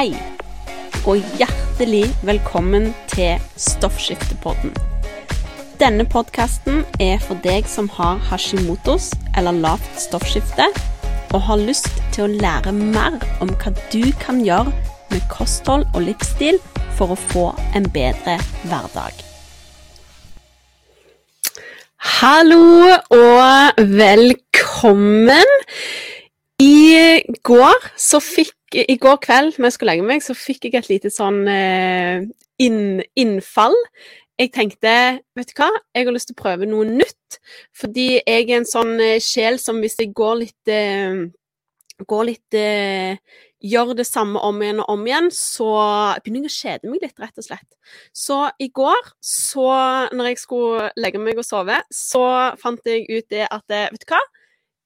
Hei, og hjertelig velkommen til Stoffskiftepodden. Denne podkasten er for deg som har hashimotos eller lavt stoffskifte, og har lyst til å lære mer om hva du kan gjøre med kosthold og livsstil for å få en bedre hverdag. Hallo og velkommen. I går så fikk I går kveld når jeg skulle legge meg, så fikk jeg et lite sånn eh, inn, innfall. Jeg tenkte, vet du hva, jeg har lyst til å prøve noe nytt. Fordi jeg er en sånn eh, sjel som hvis jeg går litt eh, Går litt Gjør det samme om igjen og om igjen, så begynner jeg å kjede meg litt, rett og slett. Så i går, så når jeg skulle legge meg og sove, så fant jeg ut det at Vet du hva?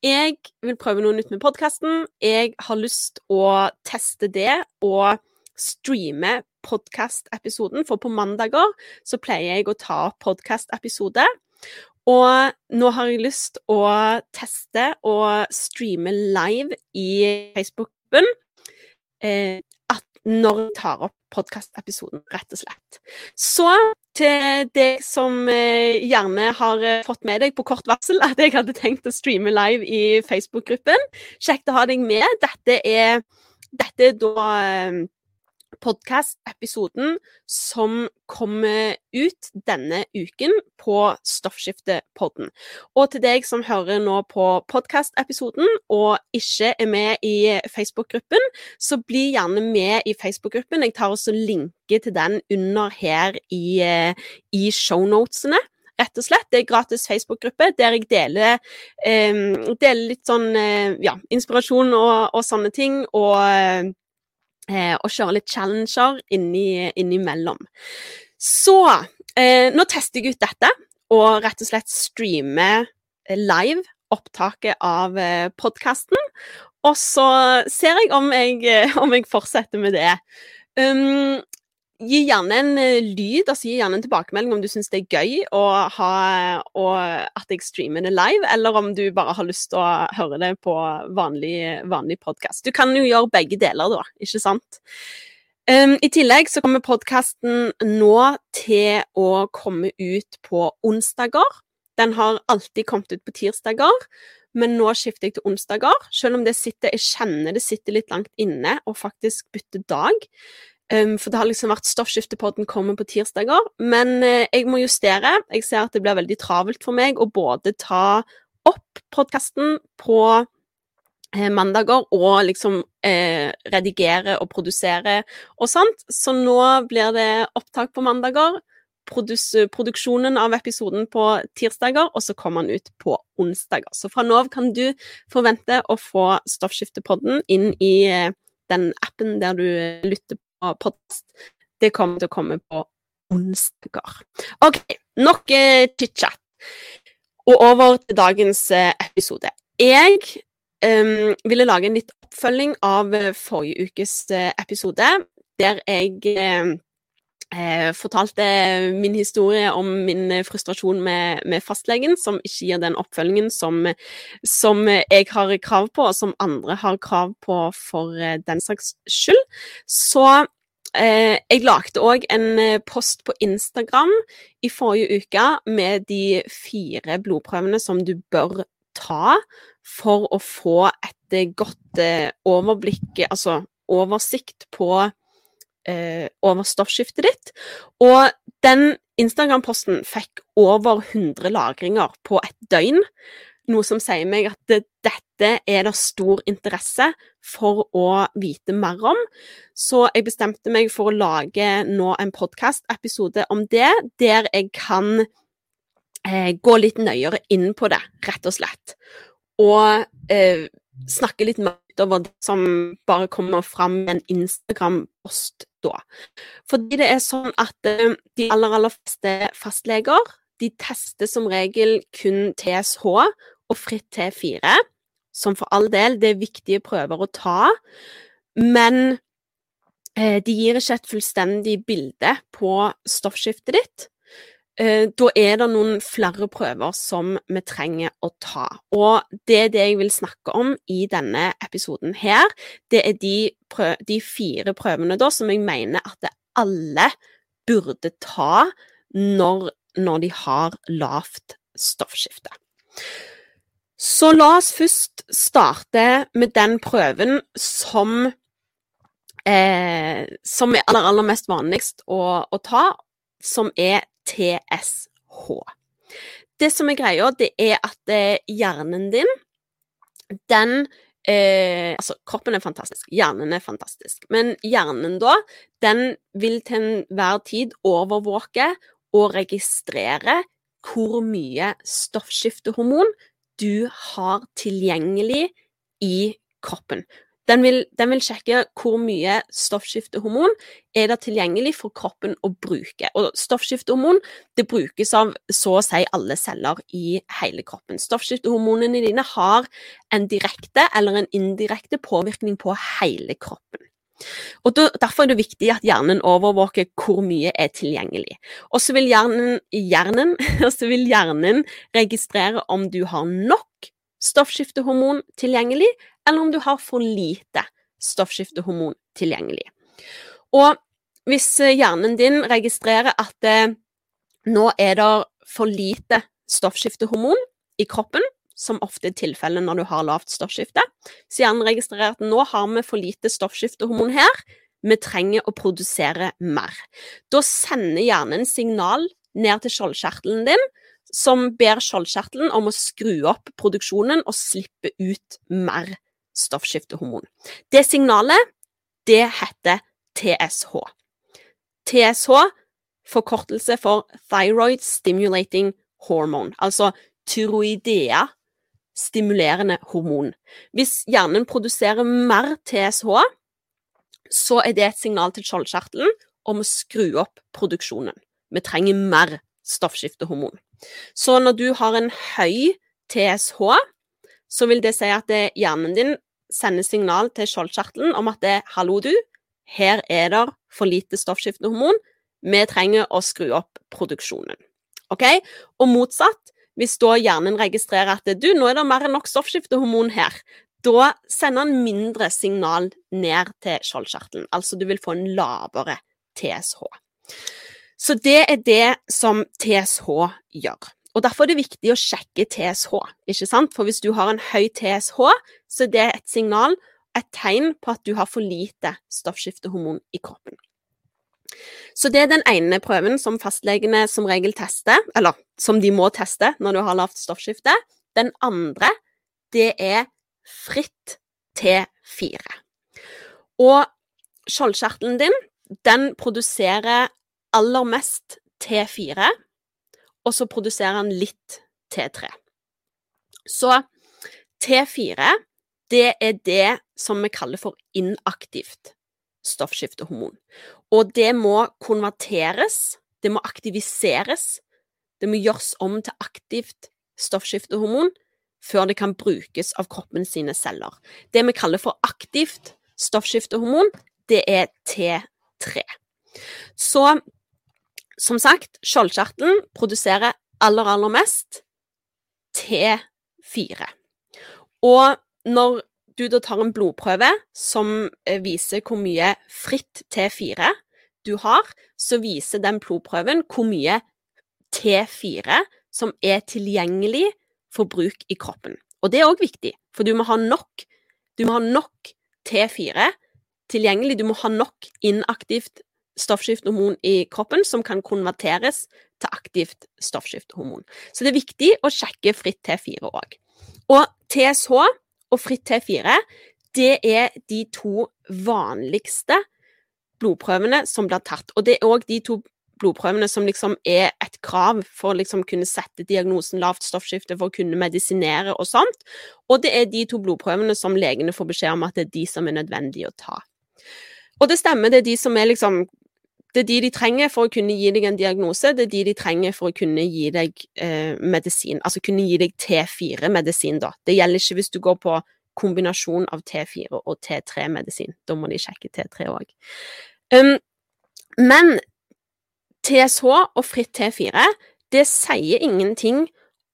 Jeg vil prøve noe nytt med podkasten. Jeg har lyst å teste det og streame podkastepisoden, for på mandager så pleier jeg å ta opp podkastepisode. Og nå har jeg lyst å teste og streame live i Facebook-gruppen. Eh, når jeg tar opp podkastepisoden, rett og slett. Så til deg som eh, gjerne har eh, fått med deg på kort varsel at jeg hadde tenkt å streame live i Facebook-gruppen. Kjekt å ha deg med. Dette er, dette er da eh, podkast-episoden som kommer ut denne uken på Stoffskiftepodden. Og til deg som hører nå på podkast-episoden og ikke er med i Facebook-gruppen, så bli gjerne med i Facebook-gruppen. Jeg tar også linke til den under her i, eh, i shownotene rett og slett. Det er gratis Facebook-gruppe der jeg deler, eh, deler litt sånn eh, ja, inspirasjon og, og, sånne ting. Og eh, og kjøre litt challenger inni, innimellom. Så eh, nå tester jeg ut dette, og rett og slett streamer eh, live opptaket av eh, podkasten. Og så ser jeg om jeg, eh, om jeg fortsetter med det. Um, gi gjerne en uh, lyd, altså gi gjerne en tilbakemelding om du syns det er gøy å ha, og at jeg streamer det live, eller om du bare har lyst til å høre det på vanlig, vanlig podkast. Du kan jo gjøre begge deler, da, ikke sant? Um, I tillegg så kommer podkasten nå til å komme ut på onsdager. Den har alltid kommet ut på tirsdager, men nå skifter jeg til onsdager. Selv om det sitter, jeg kjenner det sitter litt langt inne å faktisk bytte dag. Um, for det har liksom vært Stoffskiftepodden kommer på tirsdager. Men uh, jeg må justere. Jeg ser at det blir veldig travelt for meg å både ta opp podkasten på uh, mandager og liksom uh, redigere og produsere og sånt. Så nå blir det opptak på mandager. Produs produksjonen av episoden på tirsdager, og så kommer den ut på onsdager. Så fra nå av kan du forvente å få Stoffskiftepodden inn i den appen der du lytter podkast. Det kommer til å komme på onsdager. OK, nok eh, chit-chat. Og over til dagens eh, episode. Jeg um, ville lage en litt oppfølging av eh, forrige ukes eh, episode, der jeg eh, eh, fortalte min historie om min frustrasjon med, med, fastlegen, som ikke gir den oppfølgingen som, som, jeg har krav på, og som andre har krav på for den saks skyld. Så jeg lagde òg en eh, post på Instagram i forrige uke med de fire blodprøvene som du bør ta for å få et eh, godt overblikk, altså oversikt på eh, over stoffskiftet ditt. Og den Instagram-posten fikk over 100 lagringer på et døgn noe som sier meg at dette er det stor interesse for å vite mer om. Så jeg bestemte meg for å lage nå en podkast-episode om det, der jeg kan eh, gå litt nøyere inn på det, rett og slett. Og eh, snakke litt mer utover det som bare kommer fram i en Instagram-post da. Fordi det er sånn at eh, de aller, aller fleste fastleger de tester som regel kun TSH og fritt T4, som for all del, det er viktige prøver å ta, men eh, de gir ikke et fullstendig bilde på stoffskiftet ditt. eh, da er det noen flere prøver som vi trenger å ta. Og det er det jeg vil snakke om i denne episoden her. Det er de, prøv de fire prøvene da som jeg mener at alle burde ta når, når de har lavt stoffskifte. Så la oss først starte med den prøven som eh, som er aller, aller mest vanligst å, å, ta, som er TSH. Det som er greia, det er at eh, hjernen din, den eh, Altså, kroppen er fantastisk, hjernen er fantastisk, men hjernen da, den vil til enhver tid overvåke og registrere hvor mye stoffskiftehormon du har tilgjengelig i kroppen. Den vil, den vil, sjekke hvor mye stoffskiftehormon er det tilgjengelig for kroppen å bruke. Og stoffskiftehormon det brukes av så å si alle celler i hele kroppen. Stoffskiftehormonene dine har en direkte eller en indirekte påvirkning på hele kroppen. Og Derfor er det viktig at hjernen overvåker hvor mye er tilgjengelig. Og så vil hjernen, hjernen, vil hjernen registrere om du har nok stoffskiftehormon tilgjengelig, eller om du har for lite stoffskiftehormon tilgjengelig. Og hvis eh, hjernen din registrerer at eh, nå er det for lite stoffskiftehormon i kroppen, som ofte er tilfellet når du har lavt stoffskifte, så hjernen registrerer at nå har vi for lite stoffskiftehormon her, vi trenger å produsere mer. Da sender hjernen signal ned til skjoldkjertelen din, som ber skjoldkjertelen om å skru opp produksjonen og slippe ut mer stoffskiftehormon. Det signalet, det heter TSH. TSH, forkortelse for Thyroid Stimulating Hormone, altså tyroidea stimulerende hormon. Hvis hjernen produserer mer TSH, så er det et signal til skjoldkjertelen om å skru opp produksjonen. Vi trenger mer stoffskiftehormon. Så når du har en høy TSH, så vil det si at hjernen din sender signal til skjoldkjertelen om at det, er 'hallo, du, her er det for lite stoffskiftehormon, vi trenger å skru opp produksjonen'. Ok? Og motsatt, hvis da hjernen registrerer at du, nå er det mer enn nok stoffskiftehormon her, da sender den mindre signal ned til skjoldkjertelen. Altså du vil få en lavere TSH. Så det er det som TSH gjør. Og Derfor er det viktig å sjekke TSH, ikke sant? For hvis du har en høy TSH, så er det et signal, et tegn på at du har for lite stoffskiftehormon i kroppen. Så det er den ene prøven som fastlegene som regel tester, eller som de må teste når du har lavt stoffskifte. Den andre, det er fritt T4. Og skjoldkjertelen din, den produserer aller mest T4 og så produserer den litt T3. Så T4, det er det som vi kaller for inaktivt stoffskiftehormon. Og det må konverteres, det må aktiviseres, det må gjøres om til aktivt stoffskiftehormon før det kan brukes av kroppen sine celler. Det vi kaller for aktivt stoffskiftehormon, det er T3. Så som sagt, skjoldkjertelen produserer aller, aller mest T4. Og når du da tar en blodprøve som eh, viser hvor mye fritt T4 du har, så viser den blodprøven hvor mye T4 som er tilgjengelig for bruk i kroppen. Og det er òg viktig, for du må ha nok, må ha nok T4 tilgjengelig. Du må ha nok inaktivt stoffskiftehormon i kroppen som kan konverteres til aktivt stoffskiftehormon. Så det er viktig å sjekke fritt T4 òg. Og TSH og fritt T4 det er de to vanligste blodprøvene som blir tatt. Og det er òg de to blodprøvene som liksom er et krav for å liksom kunne sette diagnosen lavt stoffskifte for å kunne medisinere og sånt. Og det er de to blodprøvene som legene får beskjed om at det er de som er nødvendige å ta. Og det stemmer, det er de som er liksom det er de de trenger for å kunne gi deg en diagnose, det er de de trenger for å kunne gi deg eh, medisin. Altså kunne gi deg T4-medisin, da. Det gjelder ikke hvis du går på kombinasjon av T4 og T3-medisin. Da må de sjekke T3 òg. Um, men TSH og fritt T4 det sier ingenting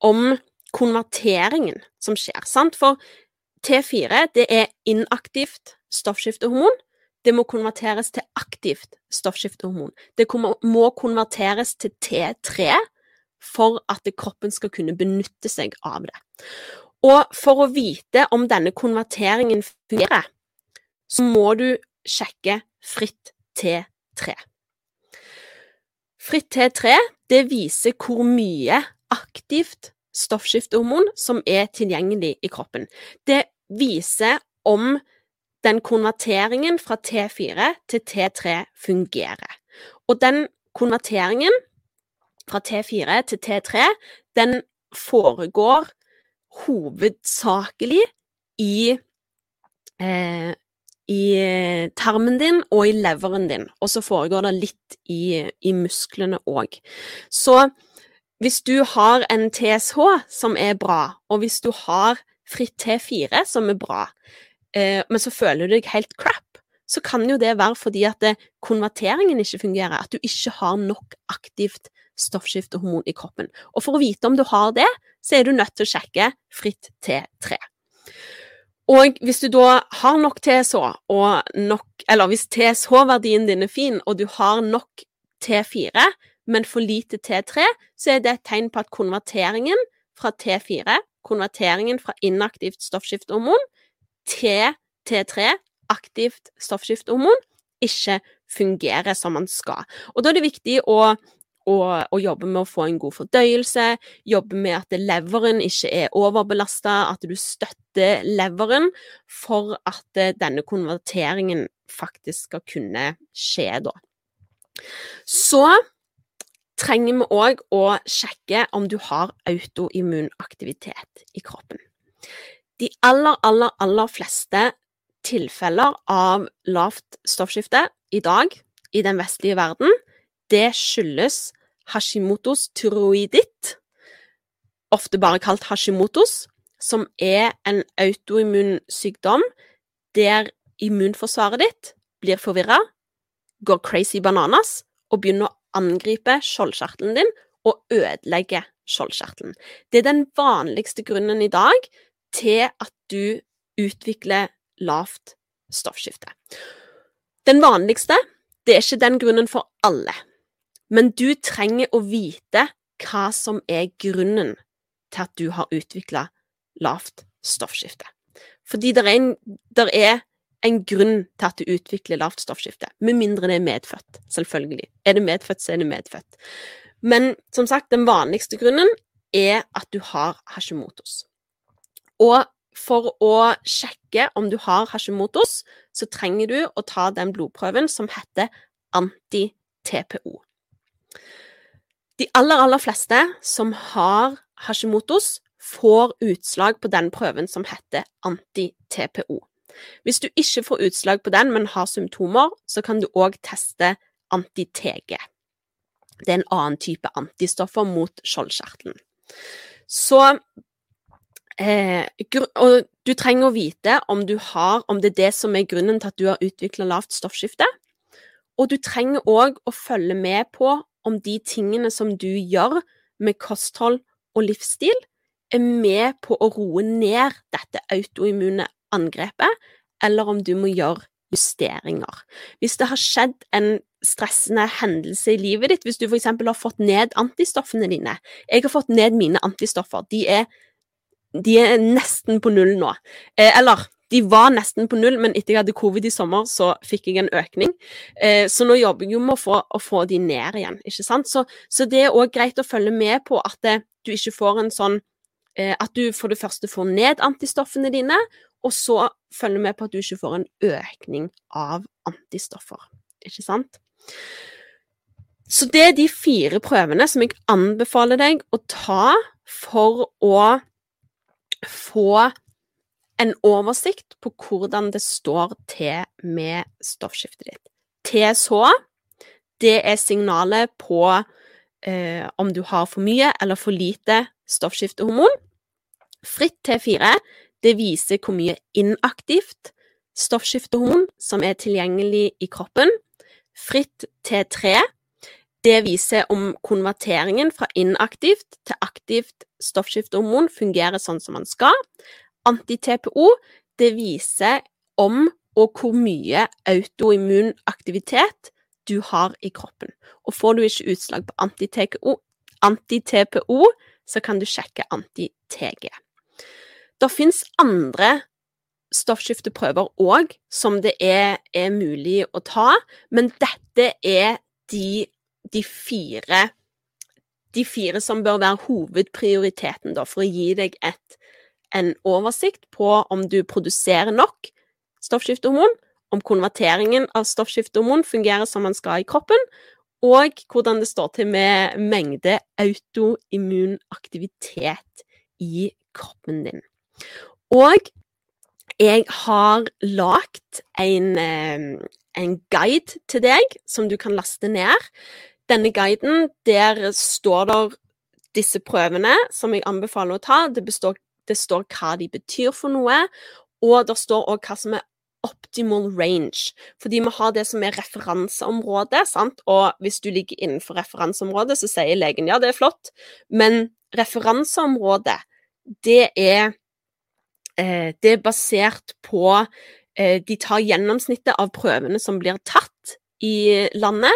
om konverteringen som skjer, sant? For T4 det er inaktivt stoffskiftehormon. Det må konverteres til aktivt stoffskiftehormon. Det må konverteres til T3 for at kroppen skal kunne benytte seg av det. Og for å vite om denne konverteringen fungerer, så må du sjekke fritt T3. Fritt T3 det viser hvor mye aktivt stoffskiftehormon som er tilgjengelig i kroppen. Det viser om den konverteringen fra T4 til T3 fungerer. Og den konverteringen fra T4 til T3, den foregår hovedsakelig i eh, i tarmen din og i leveren din, og så foregår det litt i, i musklene òg. Så hvis du har en TSH som er bra, og hvis du har fritt T4 som er bra, eh, men så føler du deg helt crap, så kan jo det være fordi at det, konverteringen ikke fungerer, at du ikke har nok aktivt stoffskiftehormon i kroppen. Og for å vite om du har det, så er du nødt til å sjekke fritt T3. Og hvis du da har nok TSH, og nok, eller hvis TSH-verdien din er fin, og du har nok T4, men for lite T3, så er det et tegn på at konverteringen fra T4, konverteringen fra inaktivt stoffskiftehormon til T3, aktivt stoffskiftehormon, ikke fungerer som man skal. Og da er det viktig å og, og jobbe med å få en god fordøyelse, jobbe med at leveren ikke er overbelasta, at du støtter leveren for at eh, denne konverteringen faktisk skal kunne skje, da. Så trenger vi òg å sjekke om du har autoimmunaktivitet i kroppen. De aller, aller, aller fleste tilfeller av lavt stoffskifte i dag i den vestlige verden, det skyldes Hashimotos tyroiditt, ofte bare kalt Hashimotos, som er en autoimmun sykdom der immunforsvaret ditt blir forvirra, går crazy bananas og begynner å angripe skjoldkjertelen din og ødelegge skjoldkjertelen. Det er den vanligste grunnen i dag til at du utvikler lavt stoffskifte. Den vanligste, det er ikke den grunnen for alle. Men du trenger å vite hva som er grunnen til at du har utvikla lavt stoffskifte. Fordi det er, er en grunn til at du utvikler lavt stoffskifte, med mindre det er medfødt, selvfølgelig. Er det medfødt, så er det medfødt. Men som sagt, den vanligste grunnen er at du har Hashimotos. Og for å sjekke om du har Hashimotos, så trenger du å ta den blodprøven som heter anti-TPO. De aller, aller fleste som har Hashimotos, får utslag på den prøven som heter anti-TPO. Hvis du ikke får utslag på den, men har symptomer, så kan du òg teste anti-TG. Det er en annen type antistoffer mot skjoldkjertelen. Så eh, Og du trenger å vite om, har, om det er det som er grunnen til at du har utvikla lavt stoffskifte. Og du trenger òg å følge med på om de tingene som du gjør med kosthold og livsstil, er med på å roe ned dette autoimmune angrepet, eller om du må gjøre justeringer. Hvis det har skjedd en stressende hendelse i livet ditt, hvis du f.eks. har fått ned antistoffene dine Jeg har fått ned mine antistoffer. De er, de er nesten på null nå. Eh, eller de var nesten på null, men etter jeg hadde covid i sommer, så fikk jeg en økning. Eh, så nå jobber jeg jo med å få, å få, de ned igjen, ikke sant. Så, så det er òg greit å følge med på at det, du ikke får en sånn eh, At du for det første får ned antistoffene dine, og så følger med på at du ikke får en økning av antistoffer, ikke sant. Så det er de fire prøvene som jeg anbefaler deg å ta for å få en oversikt på hvordan det står til med stoffskiftet ditt. TSH, det er signalet på eh, om du har for mye eller for lite stoffskiftehormon. Fritt T4, det viser hvor mye inaktivt stoffskiftehormon som er tilgjengelig i kroppen. Fritt T3, Det viser om konverteringen fra inaktivt til aktivt stoffskiftehormon fungerer sånn som man skal. Anti-TPO det viser om og hvor mye autoimmun aktivitet du har i kroppen. Og får du ikke utslag på anti-TPO, anti så kan du sjekke anti-TG. Det fins andre stoffskifteprøver òg som det er, er, mulig å ta, men dette er de, de, fire de fire som bør være hovedprioriteten, da, for å gi deg et, en oversikt på om du produserer nok stoffskiftehormon, om konverteringen av stoffskiftehormon fungerer som man skal i kroppen, og hvordan det står til med mengde autoimmun aktivitet i kroppen din. Og jeg har lagd en, eh, en, guide til deg som du kan laste ned. Denne guiden, der står der disse prøvene som jeg anbefaler å ta. Det, består, det står hva de betyr for noe, og det står òg hva som er optimal range. Fordi vi har det som er referanseområdet, sant? og hvis du ligger innenfor referanseområdet, så sier legen ja, det er flott, men referanseområdet, det er Eh, det er basert på eh, De tar gjennomsnittet av prøvene som blir tatt i landet,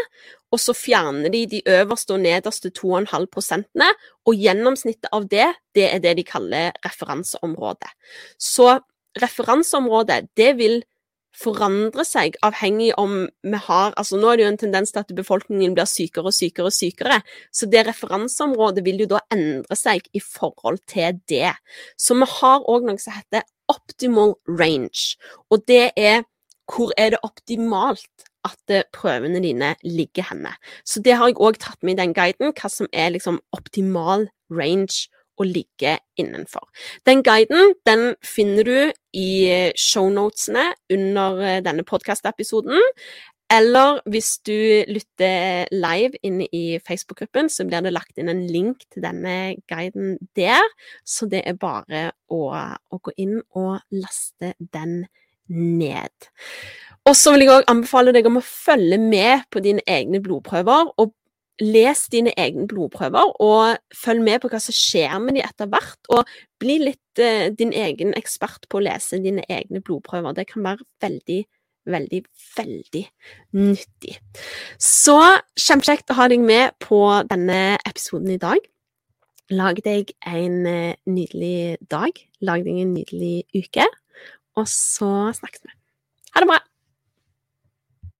og så fjerner de de øverste og nederste 2,5 prosentene, og gjennomsnittet av det, det er det de kaller referanseområdet. Så referanseområdet, det vil forandre seg avhengig om vi har altså Nå er det jo en tendens til at befolkningen blir sykere og sykere og sykere, så det referanseområdet vil jo da endre seg i forhold til det. Så vi har òg noe som heter optimal range, og det er hvor er det optimalt at prøvene dine ligger henne. Så det har jeg òg tatt med i den guiden, hva som er liksom optimal range å ligge innenfor. Den guiden den finner du i shownotene under eh, denne podkast-episoden. Eller hvis du lytter live inne i Facebook-gruppen, så blir det lagt inn en link til denne guiden der. Så det er bare å, å gå inn og laste den ned. Og så vil jeg òg anbefale deg om å følge med på dine egne blodprøver, og les dine egne blodprøver, og følg med på hva som skjer med de etter hvert. Og bli litt eh, din egen ekspert på å lese dine egne blodprøver. Det kan være veldig, veldig, veldig nyttig. Så kjempekjekt å ha deg med på denne episoden i dag. Lag deg en eh, nydelig dag. Lag deg en nydelig uke. Og så snakkes vi. Ha det bra!